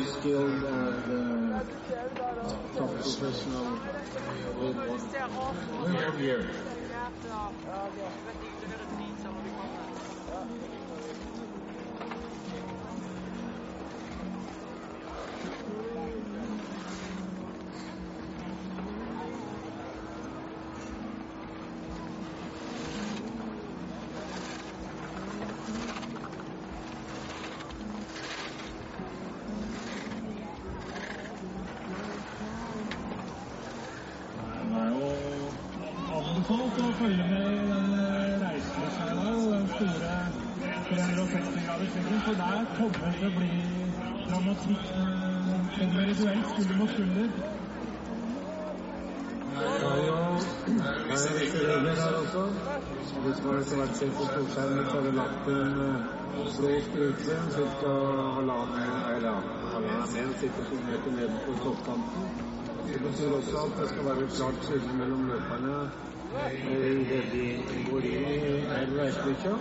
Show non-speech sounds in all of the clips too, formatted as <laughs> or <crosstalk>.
very skilled and uh, top professional. We have Etter hvert ser på storskjermen, så har vi lagt en eh, blå strupe ca. halvannen meter nede på toppkanten. Det betyr også at det skal være et klart skille mellom løperne eh, idet de går inn i reisebikkja.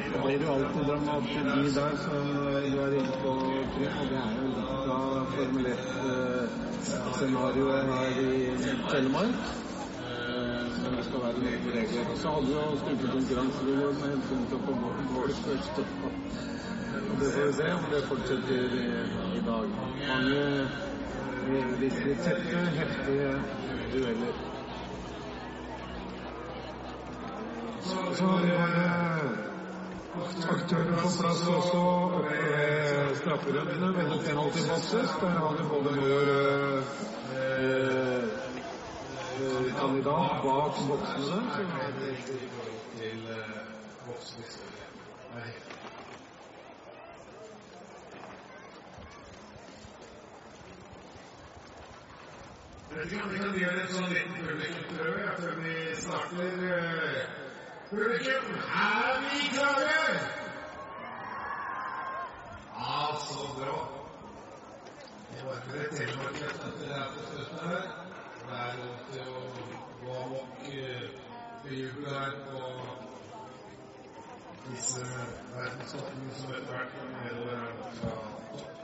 Det blir jo alltid dramaturgi der, som du er inne på, Trym. Og det er jo litt av Formel 1-scenarioet her i Telemark. Eh, Men det skal være noen regler. Så hadde vi jo styrkekonkurranser i går med hensyn til å komme opp mål først. Og det får vi se om det fortsetter i, i dag. Mange eh, tette, heftige dueller. Så har vi bare aktørene på plass også ved strafferundene ved den penalty boxes. Der har du både vår eh, eh, kandidat bak voksne. til boksministeriet. Nei. Jeg vet ikke om vi kan gjøre en sånn liten publikumsprøve ja, før vi starter. eh, Publikum, er vi klare? Ja, så bra. Det var ikke det telemarkedet etter det her på slutten her. Det er lov til å gå amok eh, bejuble her på disse verdenstoppene som etter hvert kommer nedover her fra topp.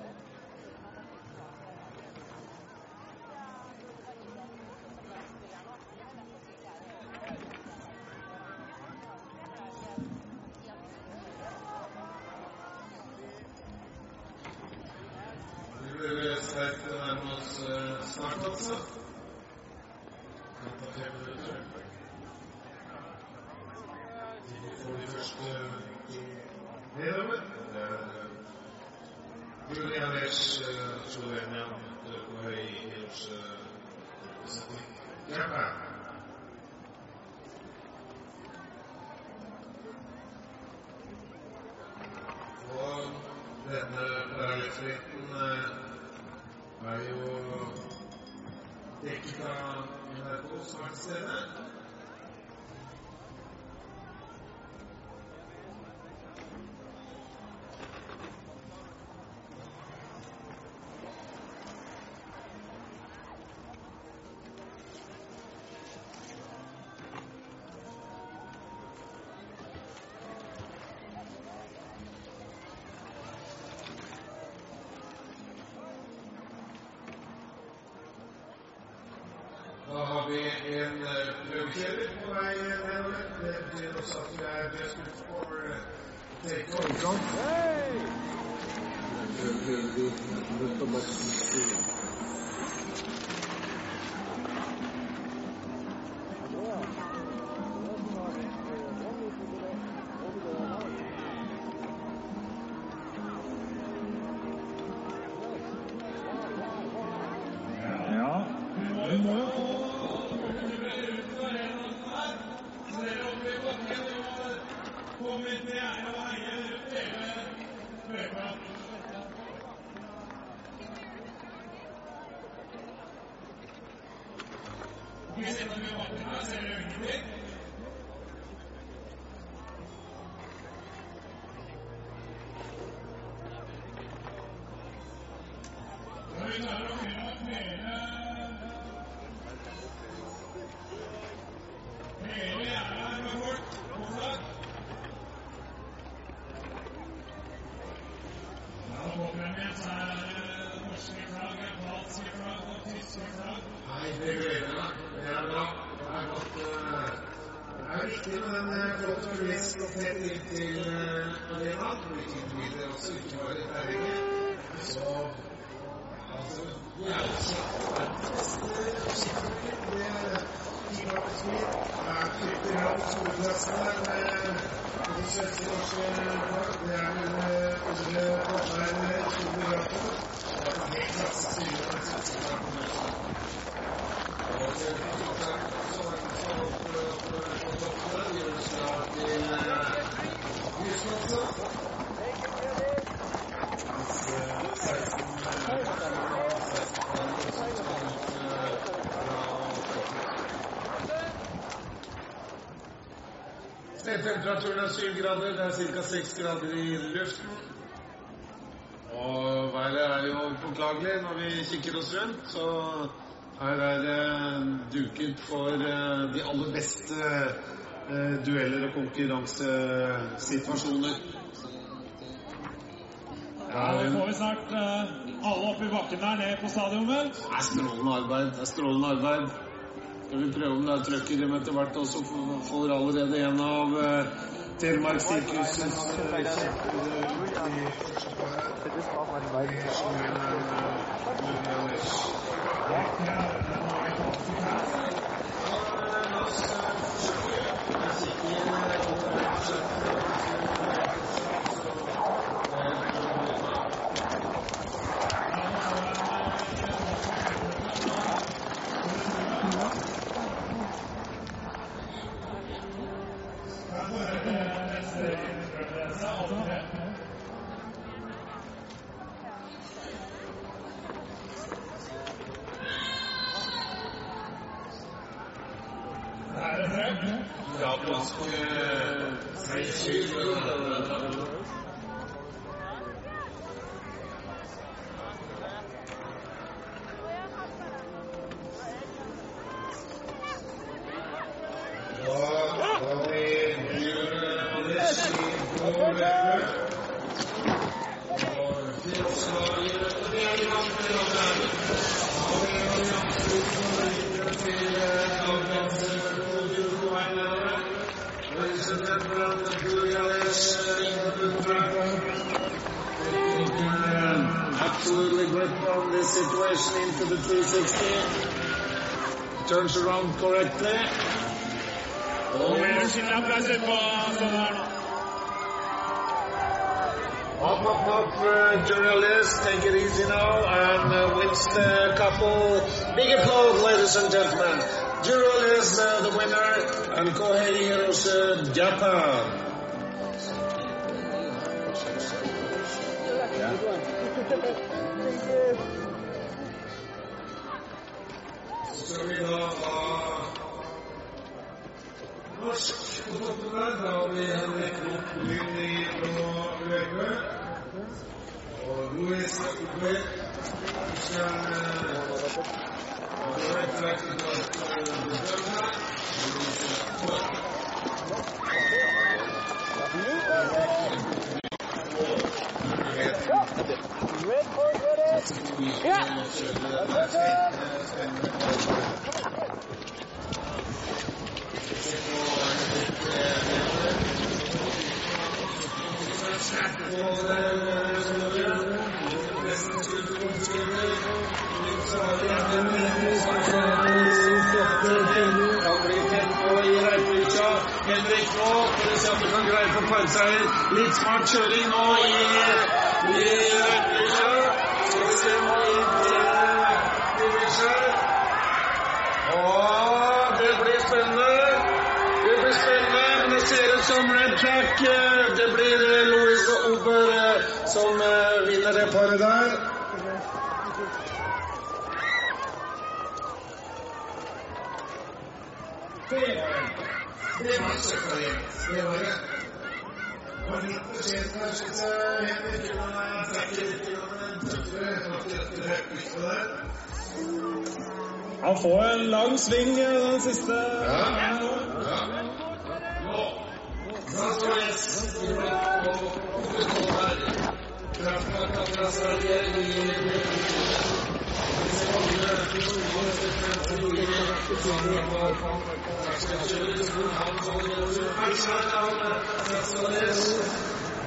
Vi blir sterkt nærme oss eh, snart, altså. Etter fem minutter. Vi får de første nedover. Det er eh, Julia Lesch, eh, Da har vi en eh, prøvekjører på vei nedover. Det betyr også at vi er best for eh, take-off. Ja, Senator Quick. Individer også, ikke terrenget. Så vi er jo kjent verdens beste skiflyger. Det er Tina Smith. Det er fryktelig bra på skoleklassen der med de svenske norske lag. Det er vel eh, Ole Kvartveien utrolig bra på. Det er helt klasse styre på den svenske laget. Og så er det ikke sant, så er det så opp på toppen. Gjør det snart til Houston også. Mens, eh, 16 Temperaturen er 7 grader, det er ca. 6 grader i luften. Og været er jo påklagelig når vi kikker oss rundt, så her er det duket for eh, de aller beste eh, dueller og konkurransesituasjoner. Ja, Nå får vi snart eh, alle opp i bakken der, nede på stadionet. Det er strålende arbeid. Det er strålende arbeid. Skal vi prøve om det er trøkk i dem etter hvert også? Får allerede en av uh, Telemark sirkusets Thank Japansk Parseier. Litt smart kjøring nå i Og det blir spennende. Det blir spennende, men det ser ut som Red eh, Det blir Louis og Ober som vinner det paret der. Det var selvfølgelig. Det var det. Var litt beskjeden kanskje til Henrik, men Han får en lang sving eh, den siste. Ja. Ja. Nå.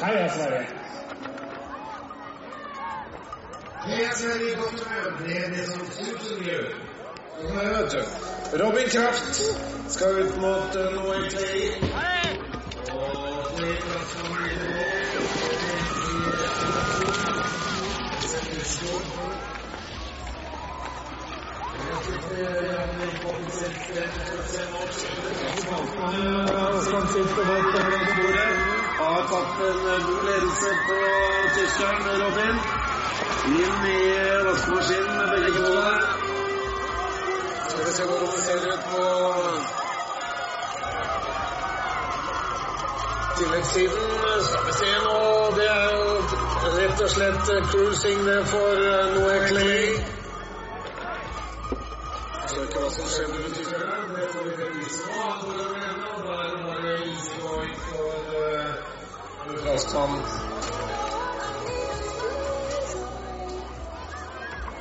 Heia Sverige! Heia Sverige, godt humør. Det er det som suser gjør. Det, vet du. Robin Kraft skal ut mot uh, Noah Clay. Og. Har tatt en god ledelse på tyskeren Robin. Inn i vaskemaskinen med begge to. Skal vi se hvordan det ser ut på tilleggssiden. Skal vi se nå. Det er jo rett og slett cruising det for Noé Clay. Vet ikke hva som skjedde med tyskerne. Det får vi bevise nå. Og da er det bare easy going for uh, Frostmann.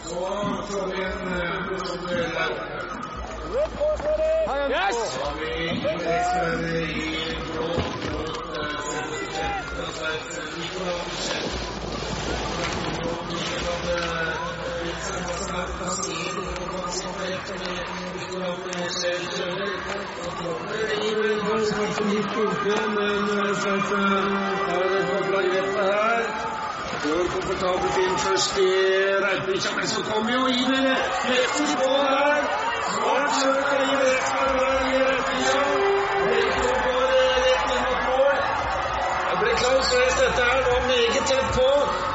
Så får vi en uh, som duell her. Yes! Så har vi innleggsfører i blå mot 65 fra Sveits, Nicolai Michel.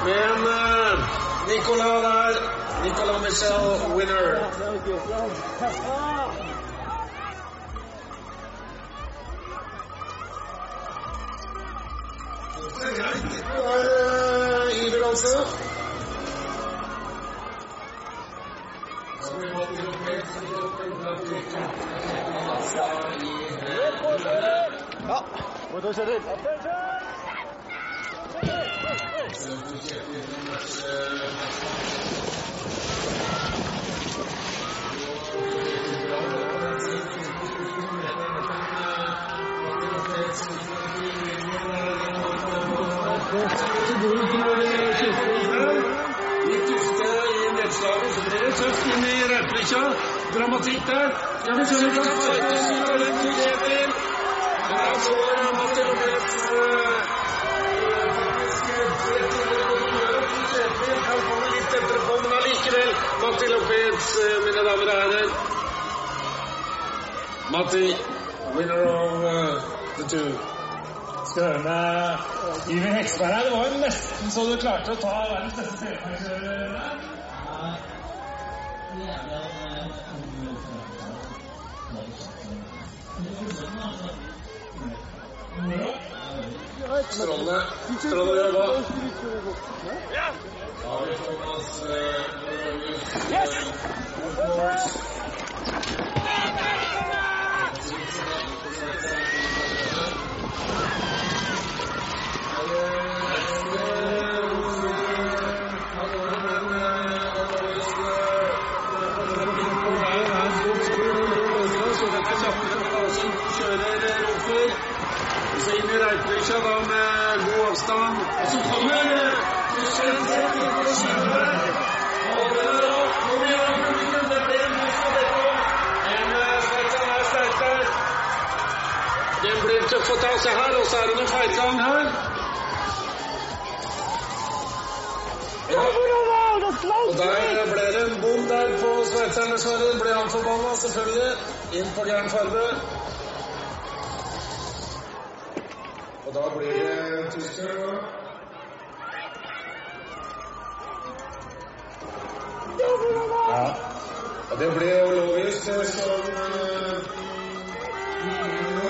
Men Nicolas der. Nicolas Michel winner. Iver, altså. Litt ufte i nedslaget, så blir det tøft inn i Reitbikkja. Dramatikk der. Ja, men så er det Markus Lopez, eh, mine damer og herrer. Matti, winner of uh, the two. Støne Iver Heksberg her. Det var jo nesten så du klarte å ta verdens beste trepoengkjører. Strålende. Strålende jobba. Da har vi Thomas Yes! ta seg her, og så er det noen feilgang her. Og der ble det en bom der på sveitseren, dessverre. Ble han forbanna, selvfølgelig. Inn på gæren farge. Og da blir det tysker, da. Ja. Og det ble det som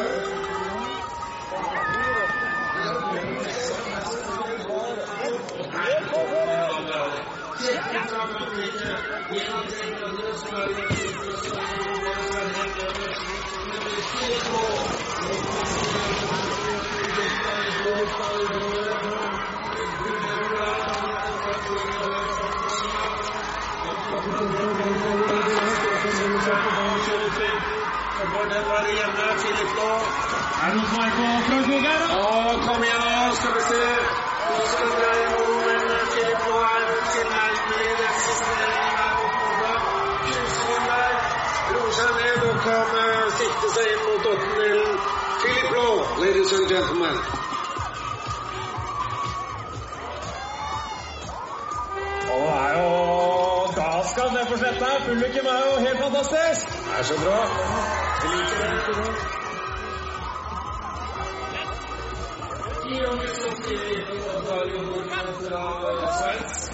uh, Vamos, Michael, para jogar. Oh, come on, esclarecer. Vamos, André, ladies and gentlemen. Og det er jo galskap nede på sletta. Publikum er jo helt fantastisk. Det er så bra. Jeg liker det. Så bra. I.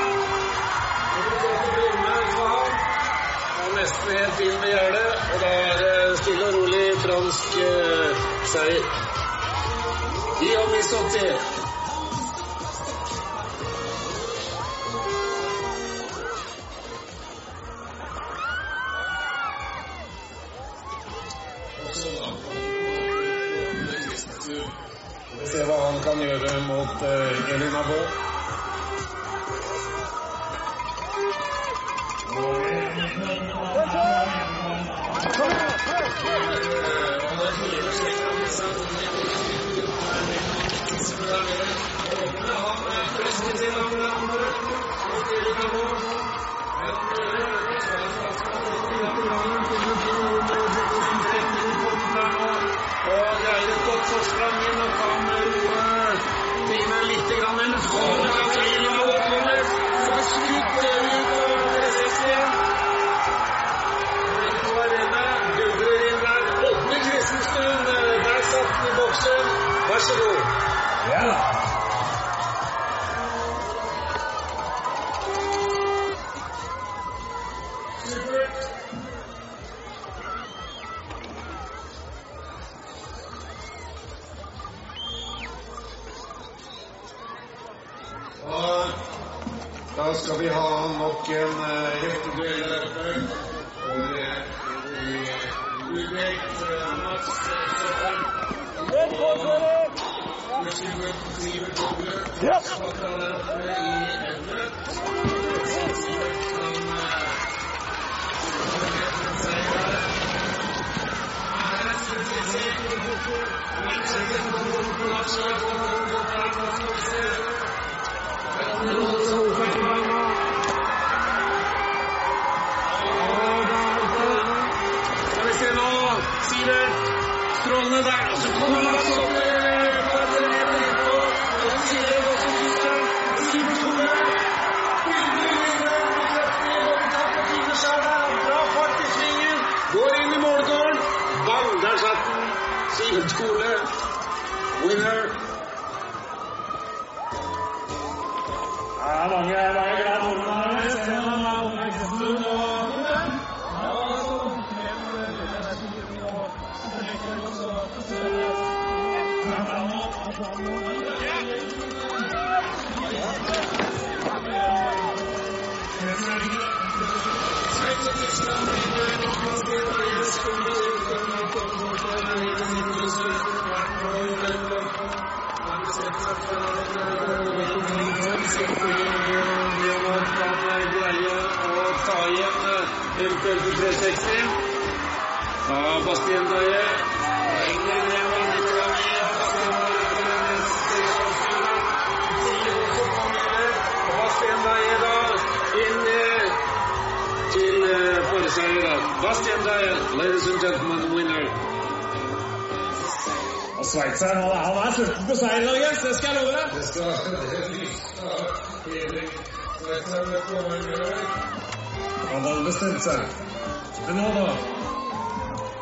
nesten helt Se hva han kan gjøre mot eh, Elina Baas. 我们是一个现场的消防队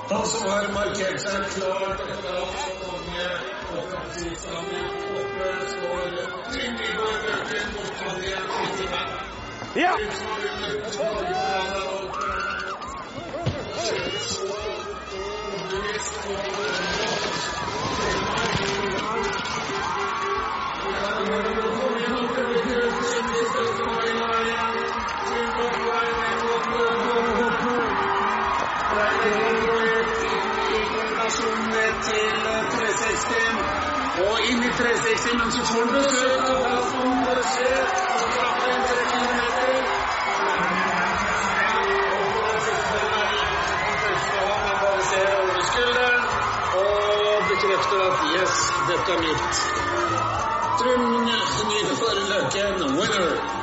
Han som har markert seg klart etter alt så mange offensivstammer oppe, står Trym Bjørken mot André Kittelmann. Ja! Til 360. Og inn i 360, men så får besøk av bekrefter at yes, dette er mitt. Trym Nygaard Løken, winner.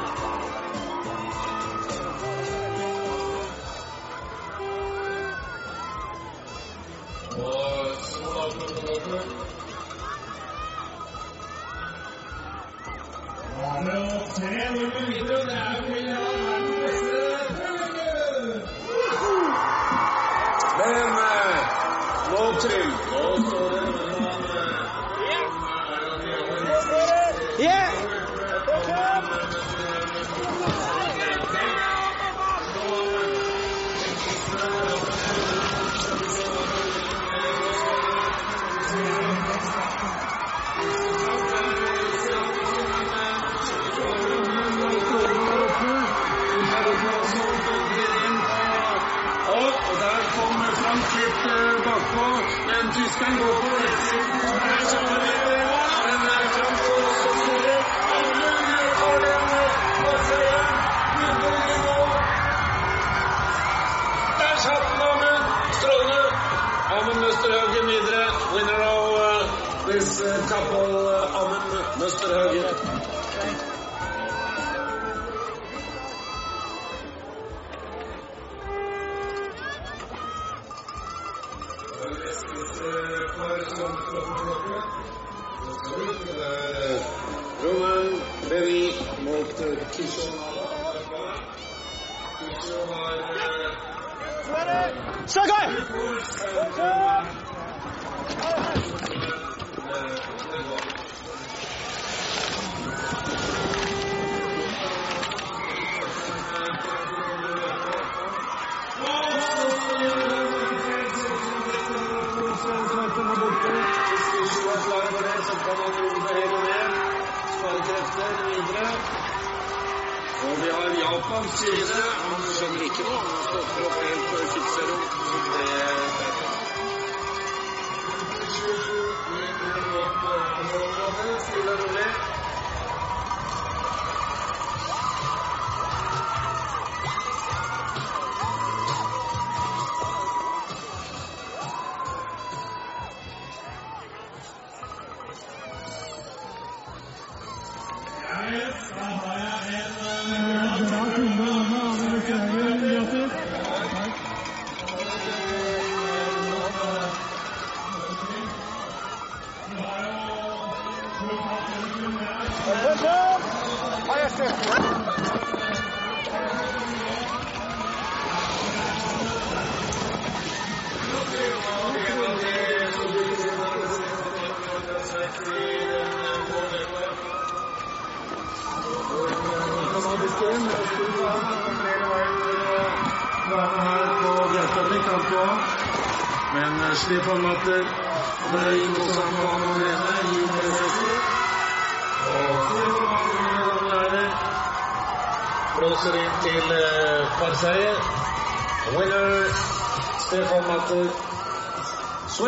Og vi har Japans side. Han skjønner ikke noe. Han stopper opp helt på Kipsero. Så det er og.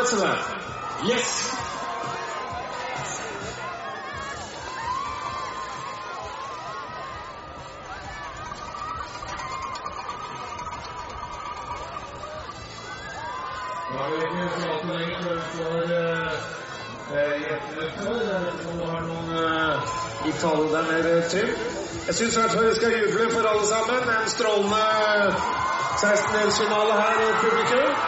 Switzerland. Yes! Deg mer, Trym? Jeg syns i hvert vi skal juble for alle sammen. En strålende 16-delsfinale her i publikum.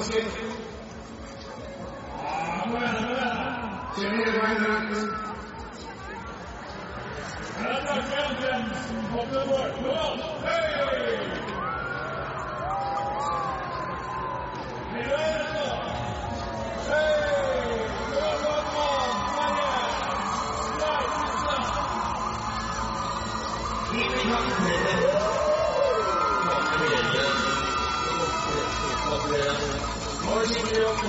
முஸ்லீம் சென்னையில் வாழ்ந்தார்கள் Da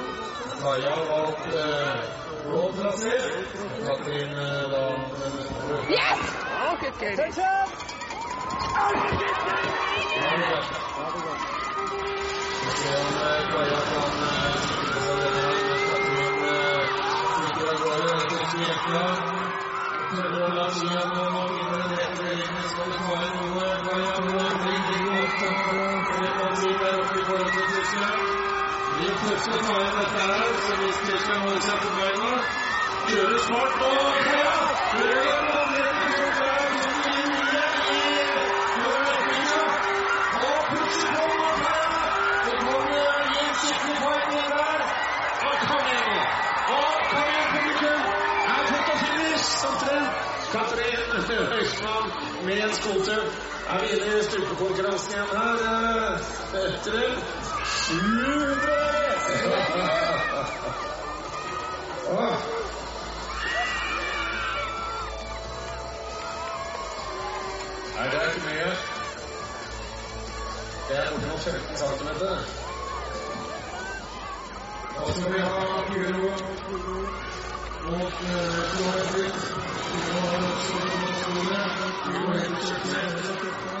Kaja valgt eh, blå trasé. Katrin eh, da Yes! Oh, good eh, eh, eh, å la skia nå inn å dette her, så hvis Tyskland holder seg på beina Kjører nå, Kaja! Kjører den som er! Er foto finish, omtrent. Katrin Høgsmann med en skoter er inne i styrkekonkurransen igjen her. eh, Etter 700! Åh. Nei, det er ikke mye. Det er bortimot 15 cm. Da skal vi ha Kuro mot kilo Kuro Kilo også kilo Kuro kilo kjøkkenet. kilo ser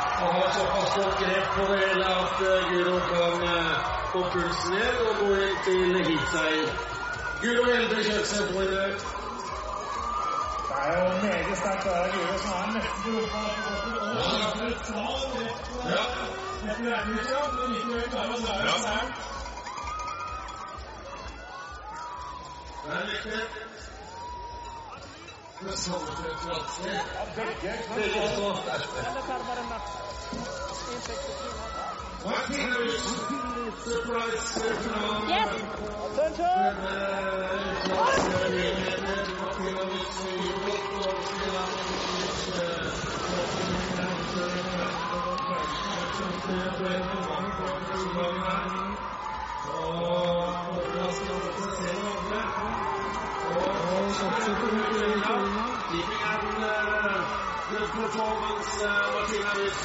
Og har såpass godt grep på det hele at Guro kan få pulsen ned og gå inn til heatseier. Guro Elde Kjøtseth vinner. Det er jo meget sterkt av Guro som er nesten på Ja. å dra Ja. Yes! Up uh, good performance, uh,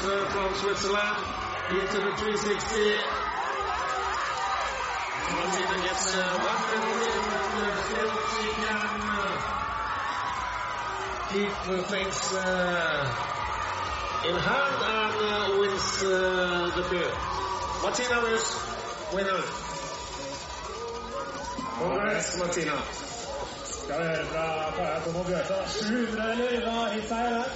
uh, from Switzerland into the 360. Martina gets uh, one uh, uh, uh, uh, in hand and uh, wins uh, the bid. Martina Witt, winner. Congrats, Martina. Skal vi høre fra Tomo Bjørstad. 700 eller hva hitseier her?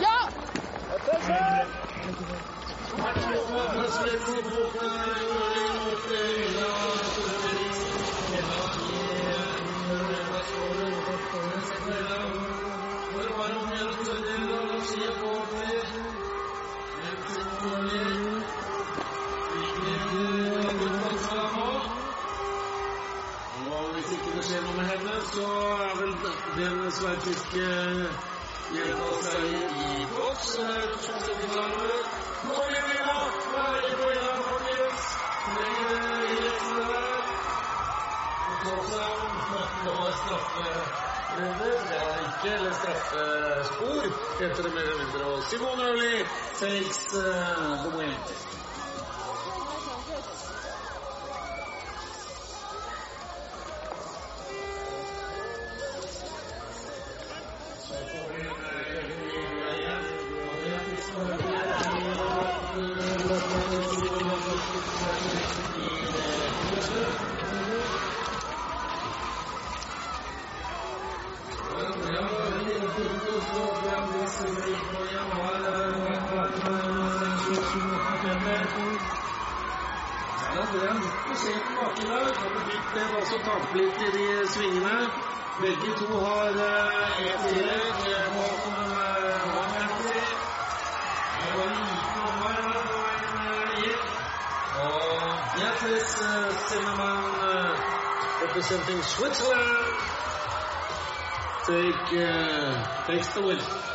Ja! Og skjer noe med henne, så er er. Og Torstein, det strafferunde. Det ikke, eller straffespor, heter det mer eller mindre. Og Simone Øverli takes uh, the take, eh, takes the win.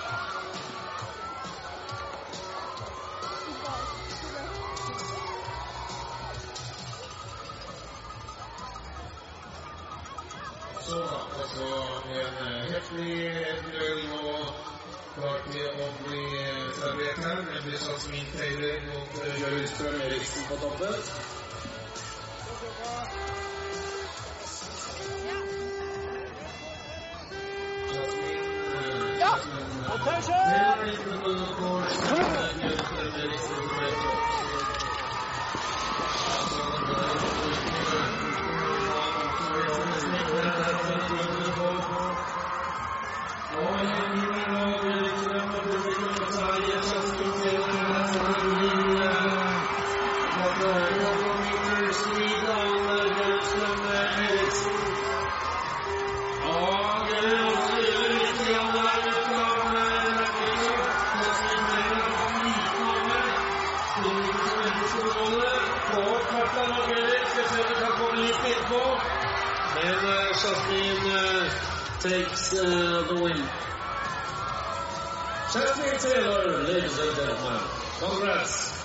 Men uh, uh, takes uh, the win. Jasmine Taylor, ladies and gentlemen. Congrats.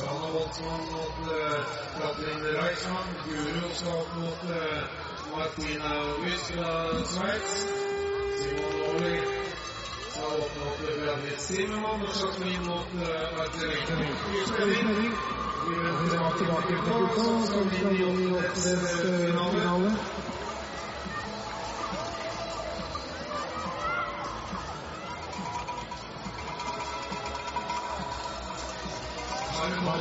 Rana Woltzmann mot Katrin Reichmann. Guro Skap mot Martina Wyss fra Sveits. Simon Lawley skal opp mot Bjørnis Simemann. Og Jacqueline mot Artilekten Kyrkjevin. Vi vender tilbake til Kukka, som skal inn i åttendedelsfinale.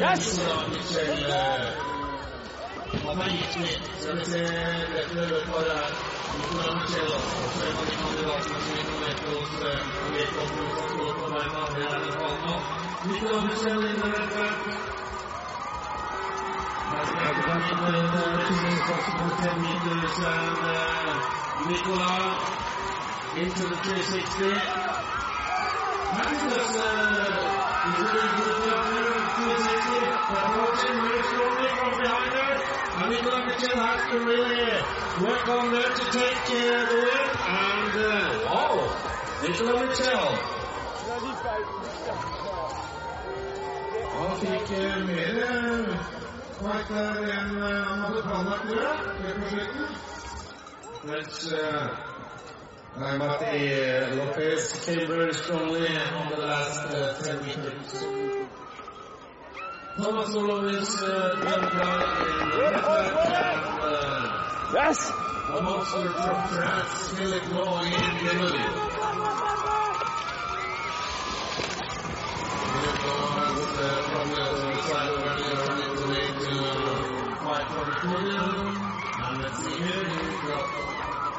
Yes! Han har gitt litt. Skal vi se dette løpet var det her. Nicolai Michel, også en av de kandidatene som vi nå vet hos vet om hvor som står på vegne av det er det for nå. Nicolai Michel inne dette. Nicola into the 360. Magnus uh, is really good up there in 360. Approaching very strongly from behind her. And Nicola Michel has to really work on there to take uh, the win. And uh, wow, Nicola Michel. Han fikk eh, mer eh, fight der enn eh, han hadde planlagt, tror jeg, helt på slutten. Let's uh, Mati Lopez came very strongly on the last uh, 10 meters. Thomas Olovis uh, guy in the back and uh, Yes! a monster from France, Philip Lowe in the middle. Philip Lowe with uh, from the other side running the to fight for the podium. And let's see here,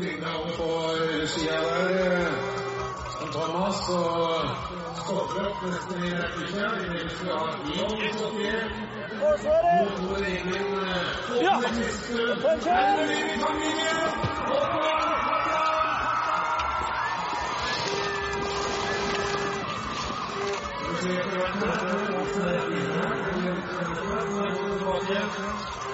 Vår tilnavn på sida der, eh, som Thomas, og opp nesten i rekkevidde. Vi skal ha ni opptil. Mot vår egen eh, Ja. åpne kiste. Skal vi hvert møte, åpne Wow!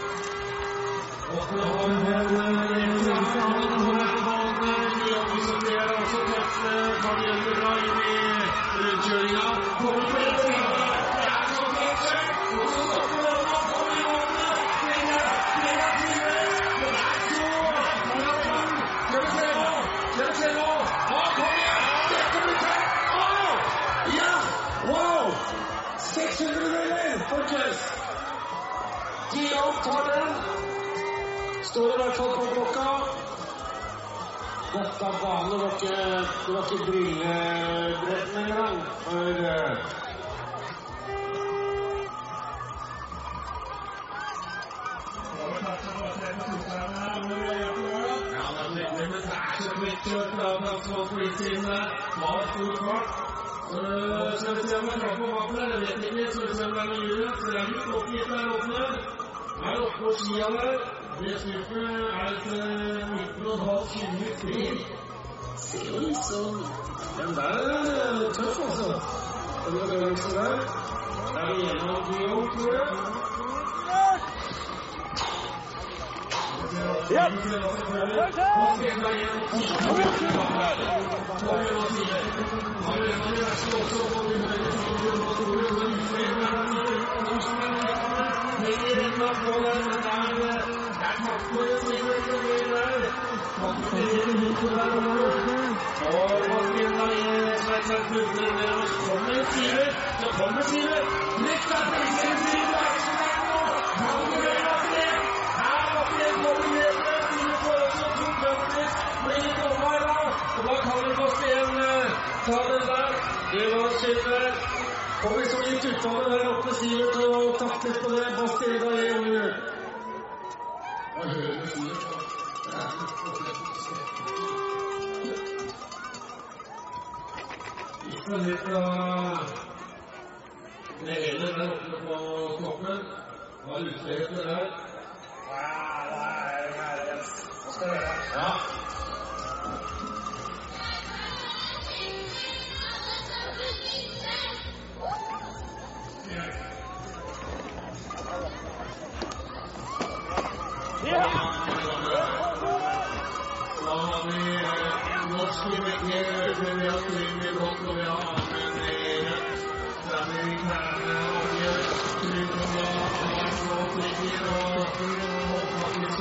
600 meter, folkens! Dion tar den. Står i hvert fall på klokka. Dette banen var ikke, det ikke brillebretten engang. For eh, det er det er skal vi se om jeg klarer på baken jeg vet ikke, så vi ser om det er noe hjul. Så det er der, det stupet er et eh, 19,5 km fri. Ser litt sånn Den der er tøff, altså. Den bevegelsen der. Er det gjennom Dion, tror jeg? Ja. Så kommer Sivert. Neste Kom liksom litt utover der oppe, Sivert, og takket på det. Omgjort. Og høyre sier så det er Ikke litt på det ene der oppe på toppen. Hva er utstedet der? Ja. I i gjør i, i se. Avmål er i retningen. Skal vi se på Trygg nå. Han har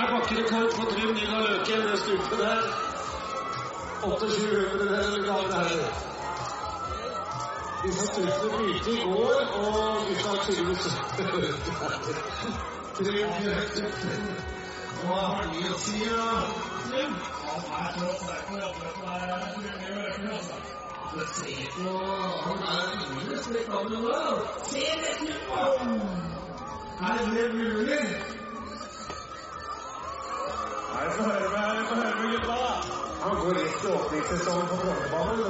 er bakkerekord på Trym Nina Løke i det stupet der. 2800 eller hva det er. Disse stupene begynte i går, og gutta har tydeligvis <laughs> Trym Hva har de å si, da? Trym? Men se på Han er ingen respektabel nå. Se dette! Er det mulig? Nei, få høre med, få høre med gutta. Han går rett til åpningssesongen på Frognerbanen.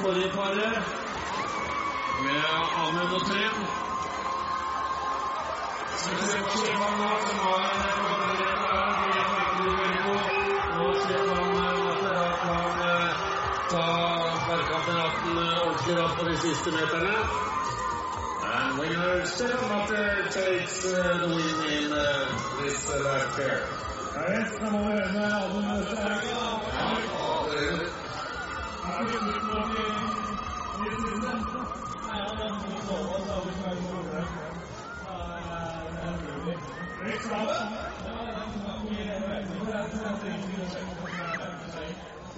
Forrige paret med Amund og Trym. Som har ta tverrkampionaten ordentlig ratt på de siste meterne. And winner Stefan Matte takes uh, the win in uh, this uh, last pair. Ja, resten må vi høre med Alvin Østerberg. Det gikk så unna som så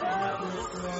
Thank you.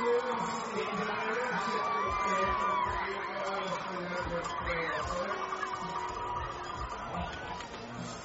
Thank you.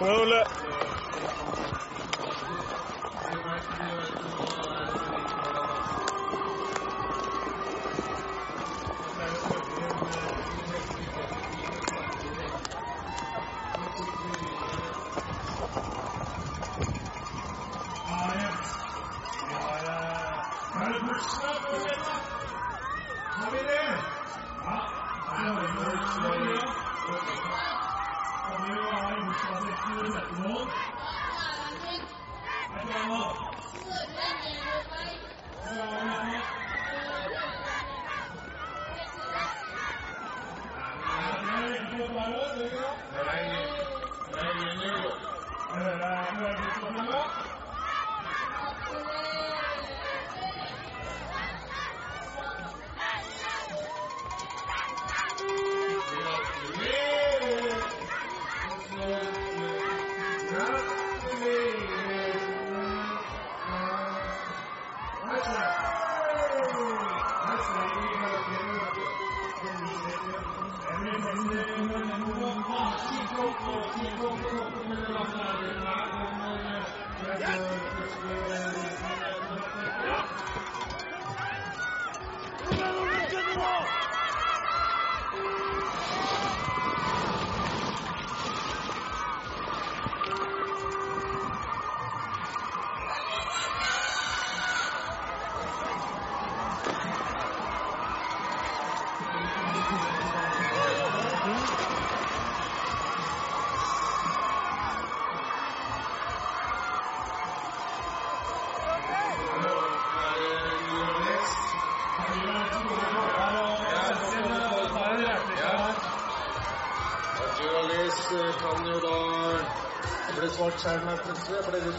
Ole. det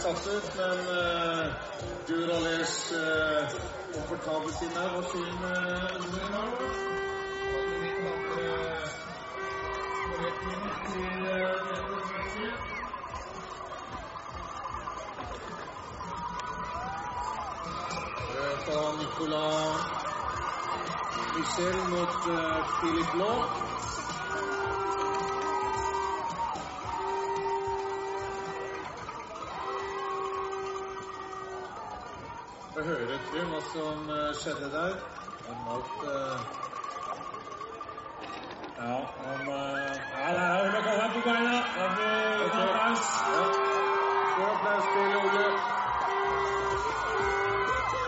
plutselig. Jeg ble litt satt ut, men uh, uh, komfortabelt inn her var sin uh, fra Nicolas Michel mot uh, Philip Law. Da hører vi hva som uh, skjedde der. Normalt uh, Ja, han Ja, det er Ole Kolheim på beina. Blir det applaus. Stor applaus til Ole.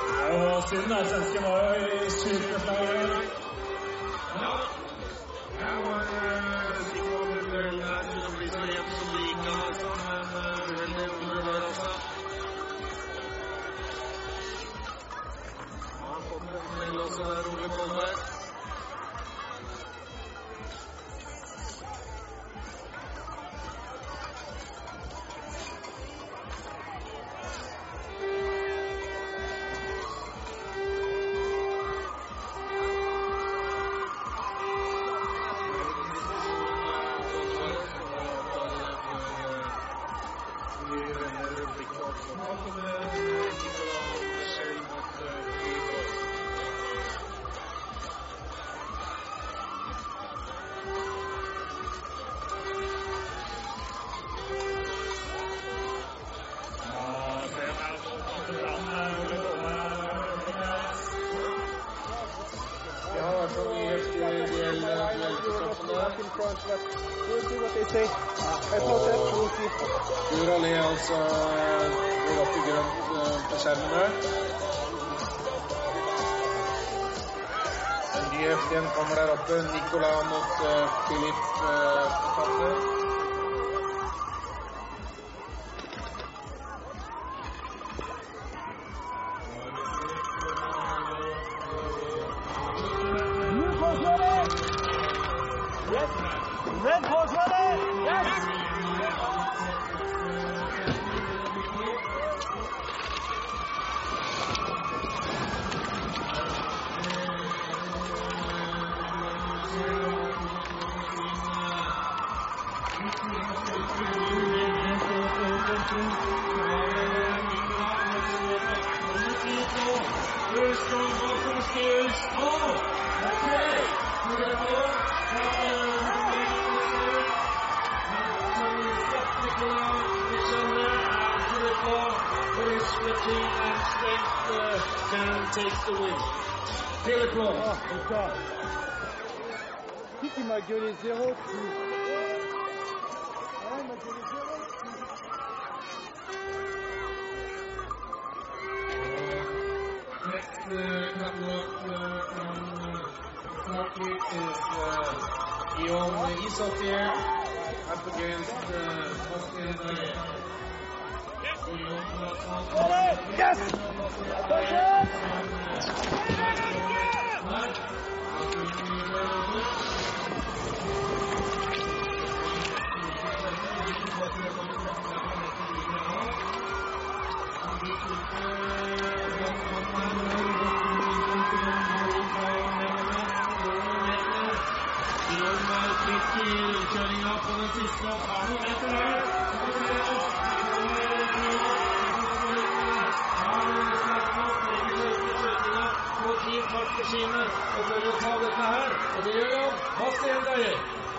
Det er jo synd, da. Svensken var jo i superslaget. Ny F1 kommer der oppe. Nicolas mot uh, Philip uh, uh, Turkey is uh, Guillaume Isofir up against uh, Bosnian Dyer. Yes Meter. Fart på skinnet og det gjør han. Dyer. Ja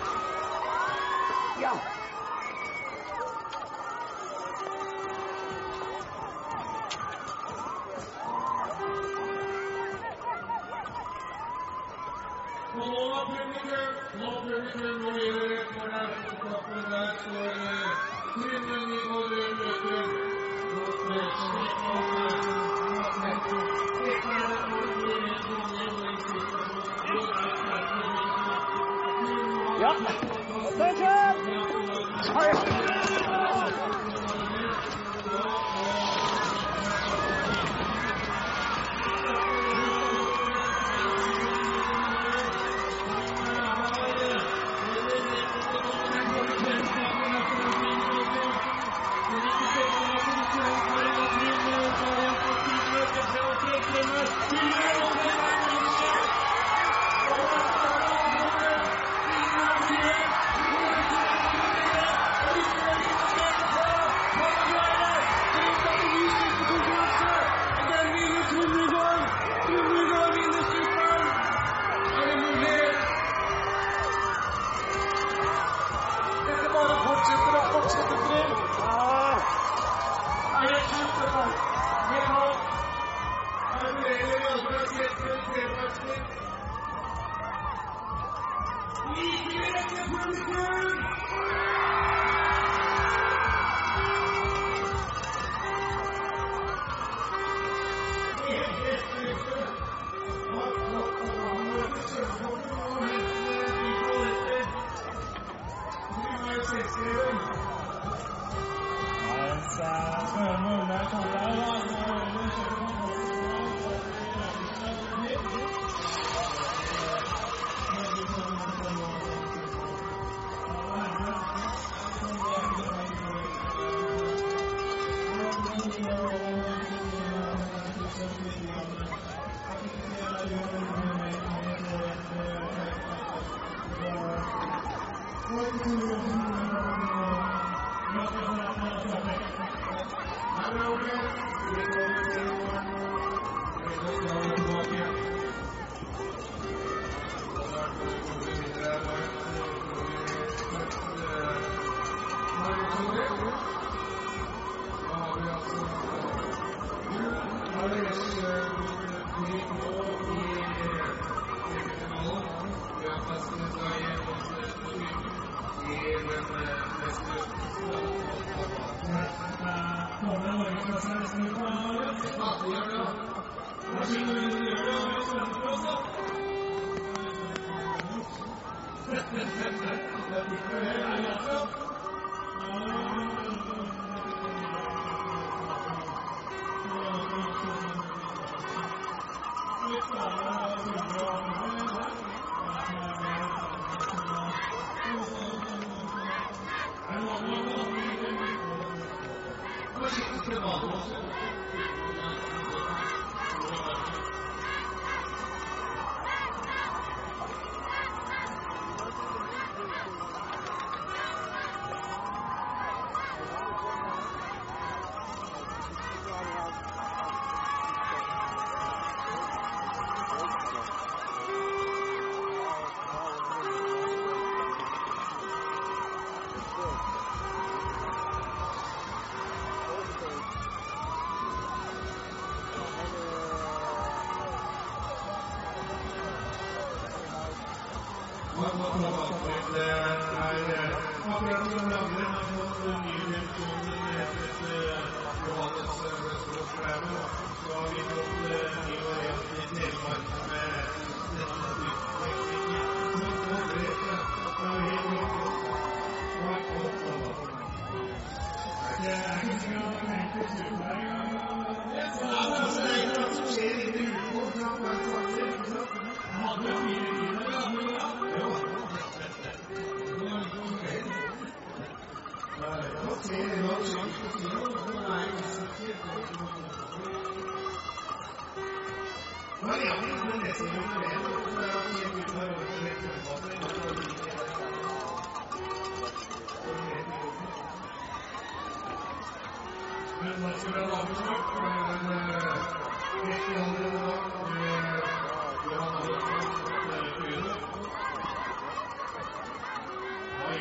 Amen.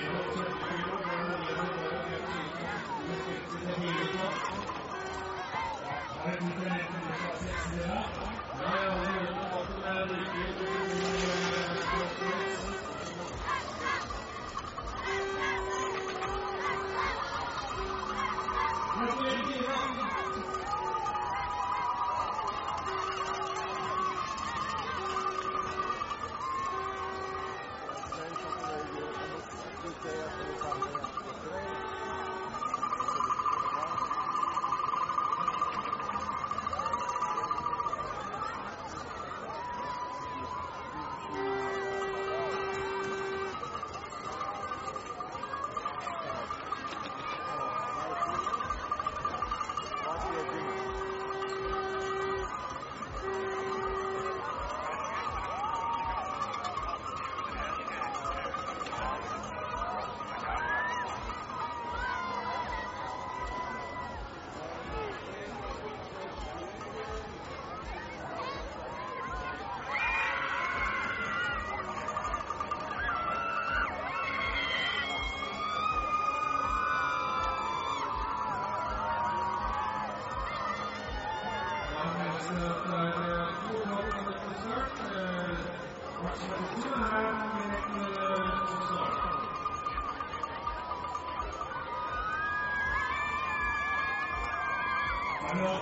Start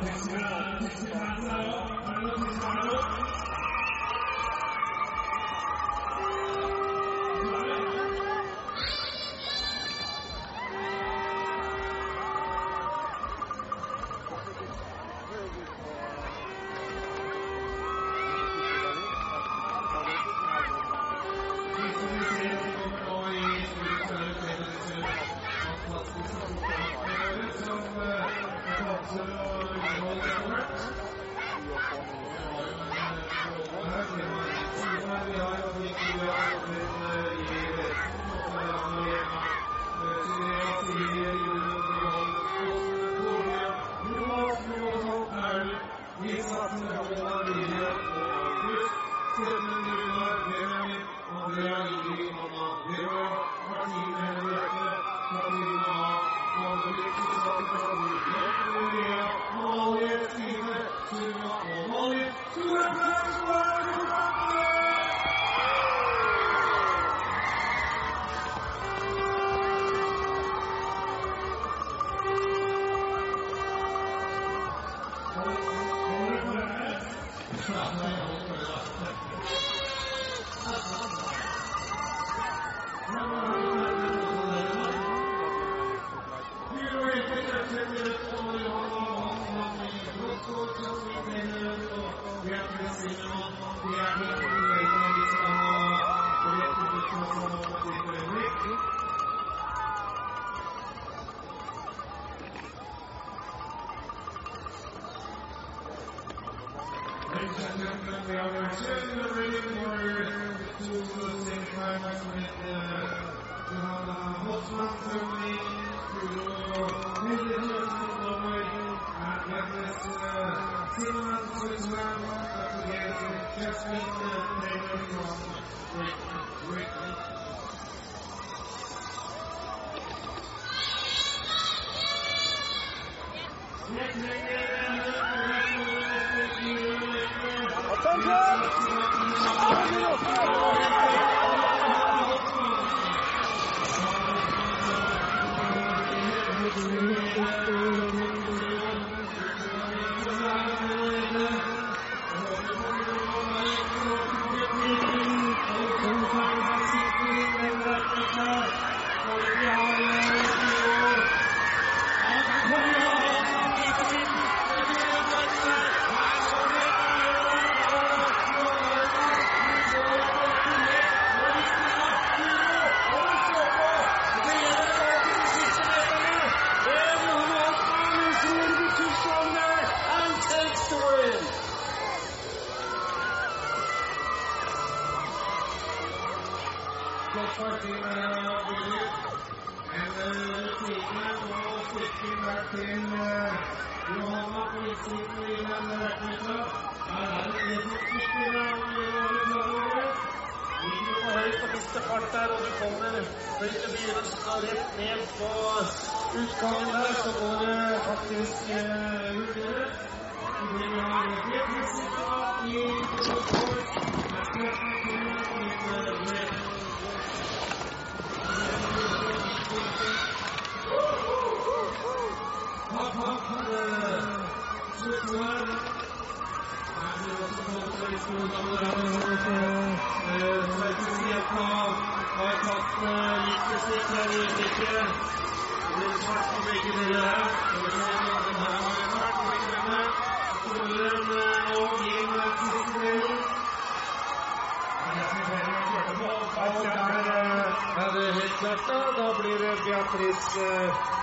Yeah. Da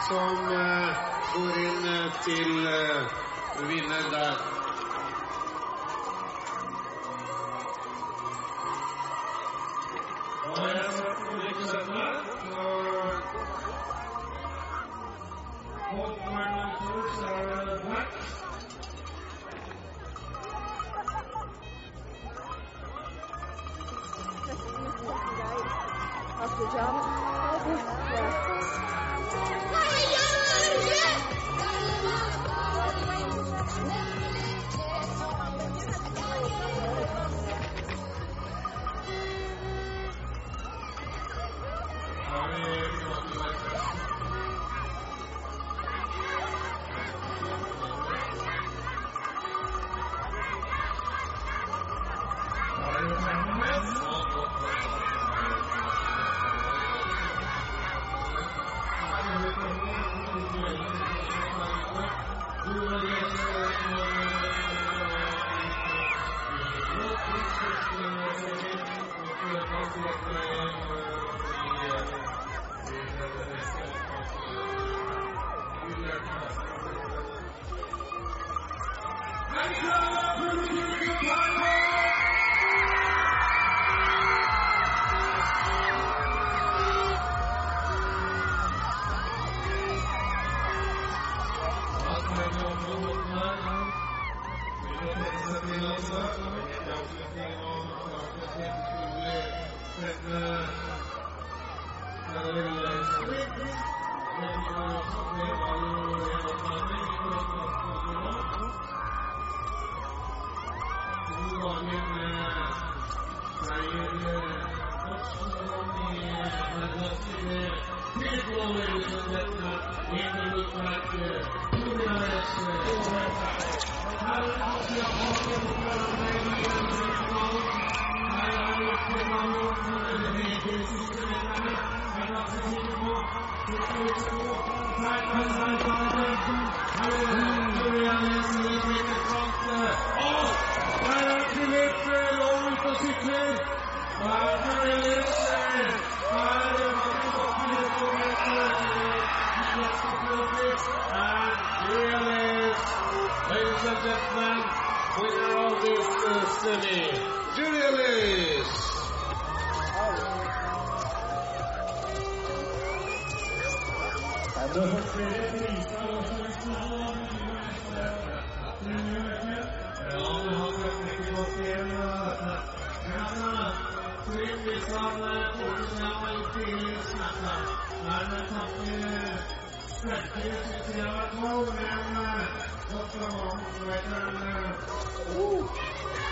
som går inn til vinner der.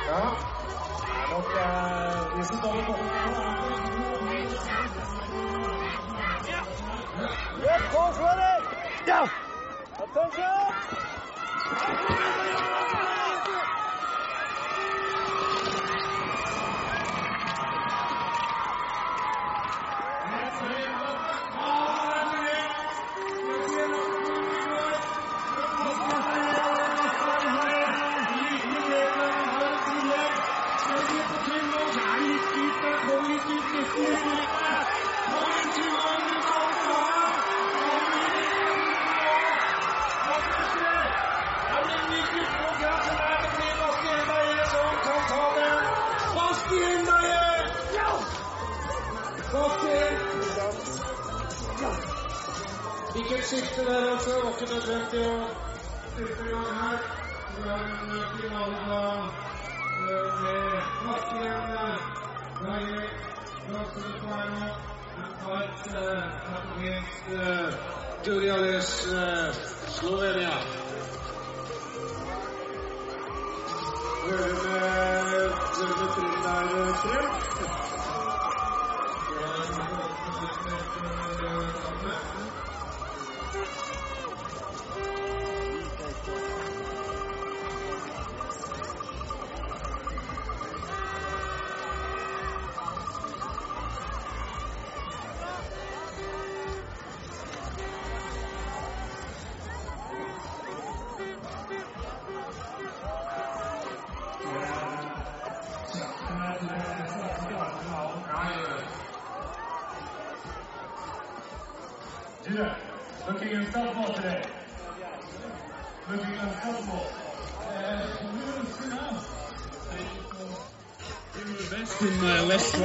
Ja. Det er nok eh. Attention. Skifte der, altså. Det var ikke nødvendig å styrke i gang her. Vi har en finale da eh, med Bastian Gaie, Lasse Fano, Kart against Julialis Slovenia. Hører med der, Trym.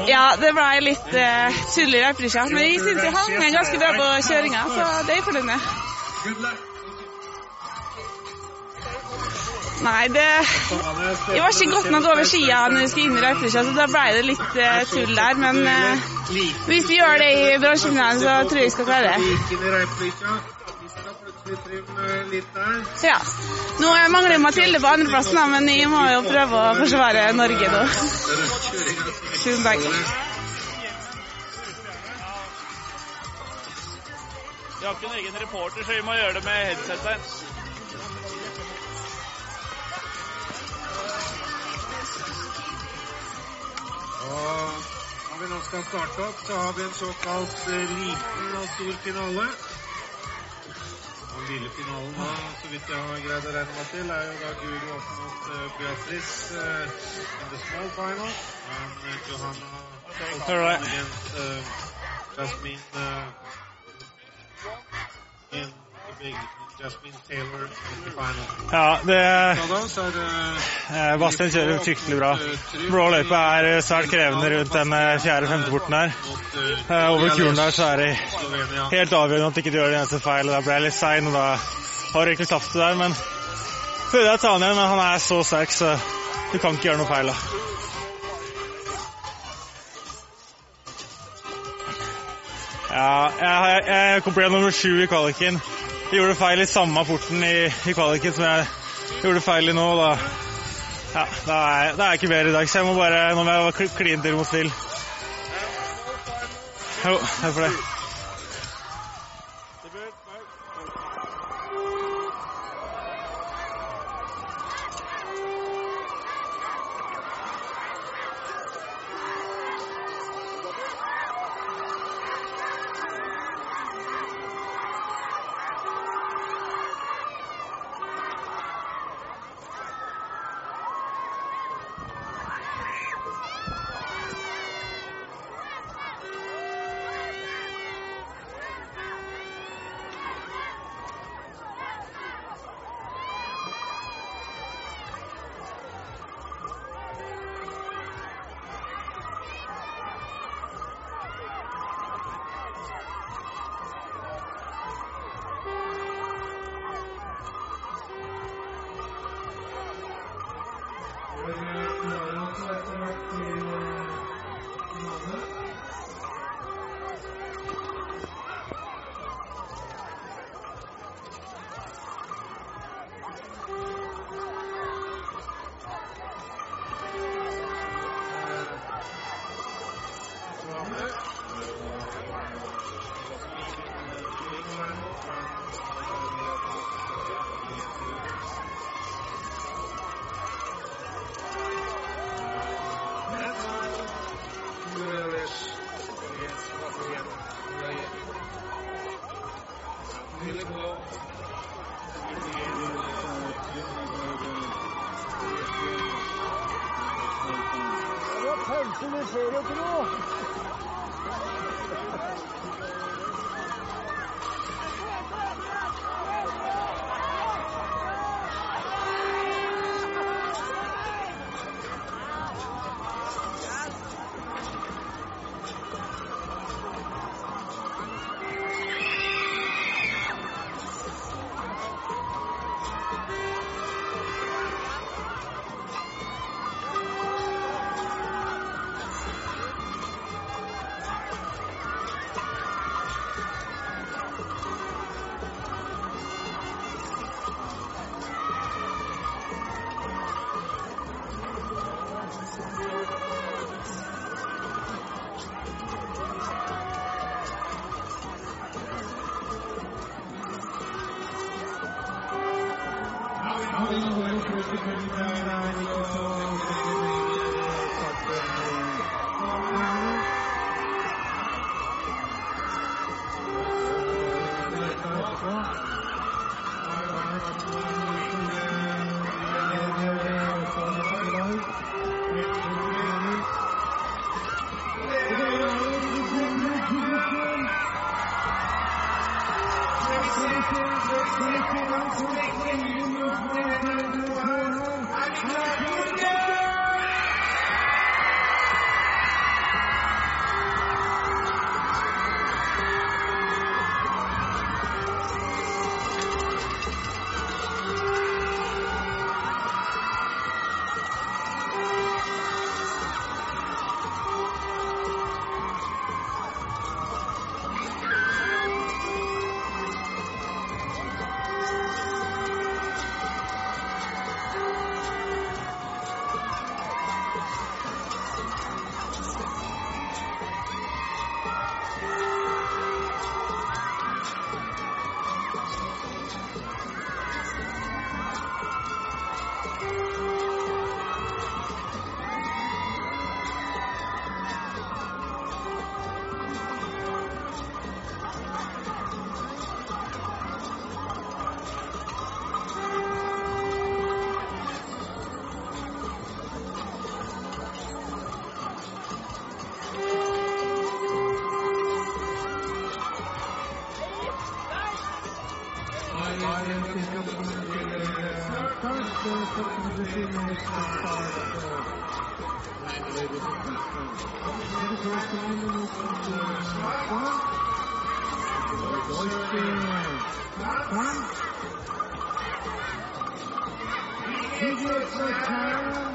Ja, det ble litt uh, tull i løyperekka, men jeg syns jeg hang ganske bra på kjøringa, så det er jeg fornøyd med. Nei, det Jeg var ikke godt nok over skia når vi skulle inn i løyperekka, så da ble det litt uh, tull der. Men uh, hvis vi gjør det i bransjefinalen, så tror jeg vi skal klare det. Ja. Nå mangler Mathilde på andreplassen, men jeg må jo prøve å forsvare Norge nå. Tusen takk. Vi har ikke en egen reporter, så vi må gjøre det med headsetet. skal starte opp, så har vi en såkalt eh, liten og stor finale. Den lille finalen, da, så vidt jeg har greid å regne meg til, er jo da Guri opp mot uh, Beatrice uh, in the small final. And uh, Johanna against uh, Jasmine Ja, det det eh, Bastian kjører fryktelig bra. Blå løype er eh, svært krevende rundt den eh, fjerde-femte porten her. Over kuren der så er det helt avgjørende at ikke du gjør den eneste feil. Da ble jeg litt sein, og da har du egentlig tapt det der. Men prøvde jeg å ta han igjen, men han er så sterk, så du kan ikke gjøre noe feil. da. Ja, jeg, jeg kom på nummer sju i kvaliken. Jeg gjorde feil i samme porten i, i kvaliken som jeg gjorde feil i nå. Da, ja, da, er, da er jeg ikke bedre i dag, så jeg må bare, nå må jeg kline til mot Phil. Jo, takk for det. Ja,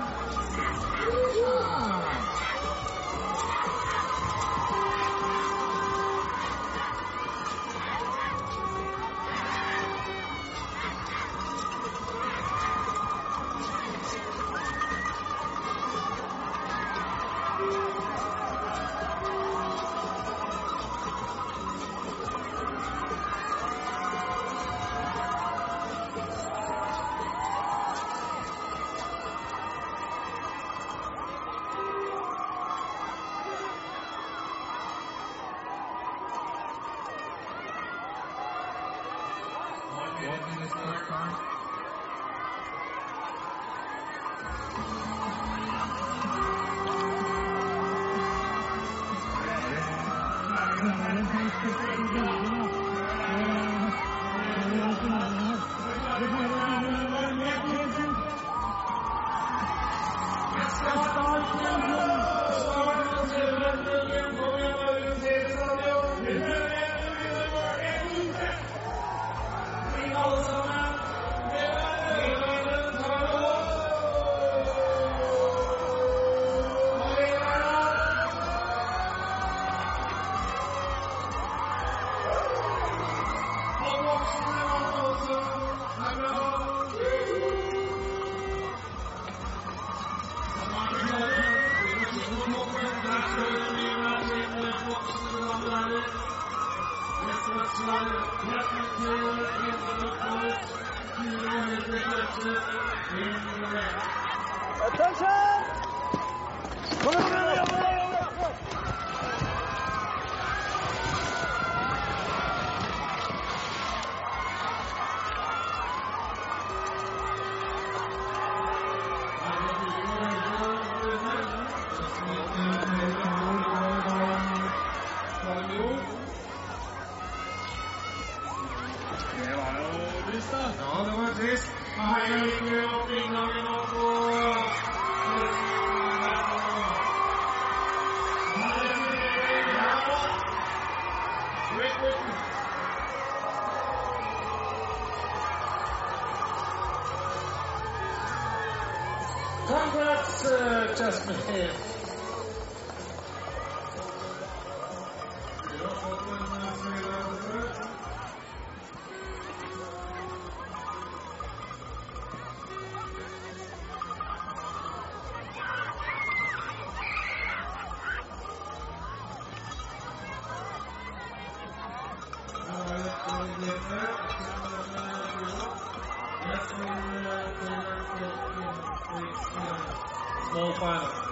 Small final.